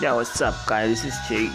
Yo, what's up, guys? This is Jay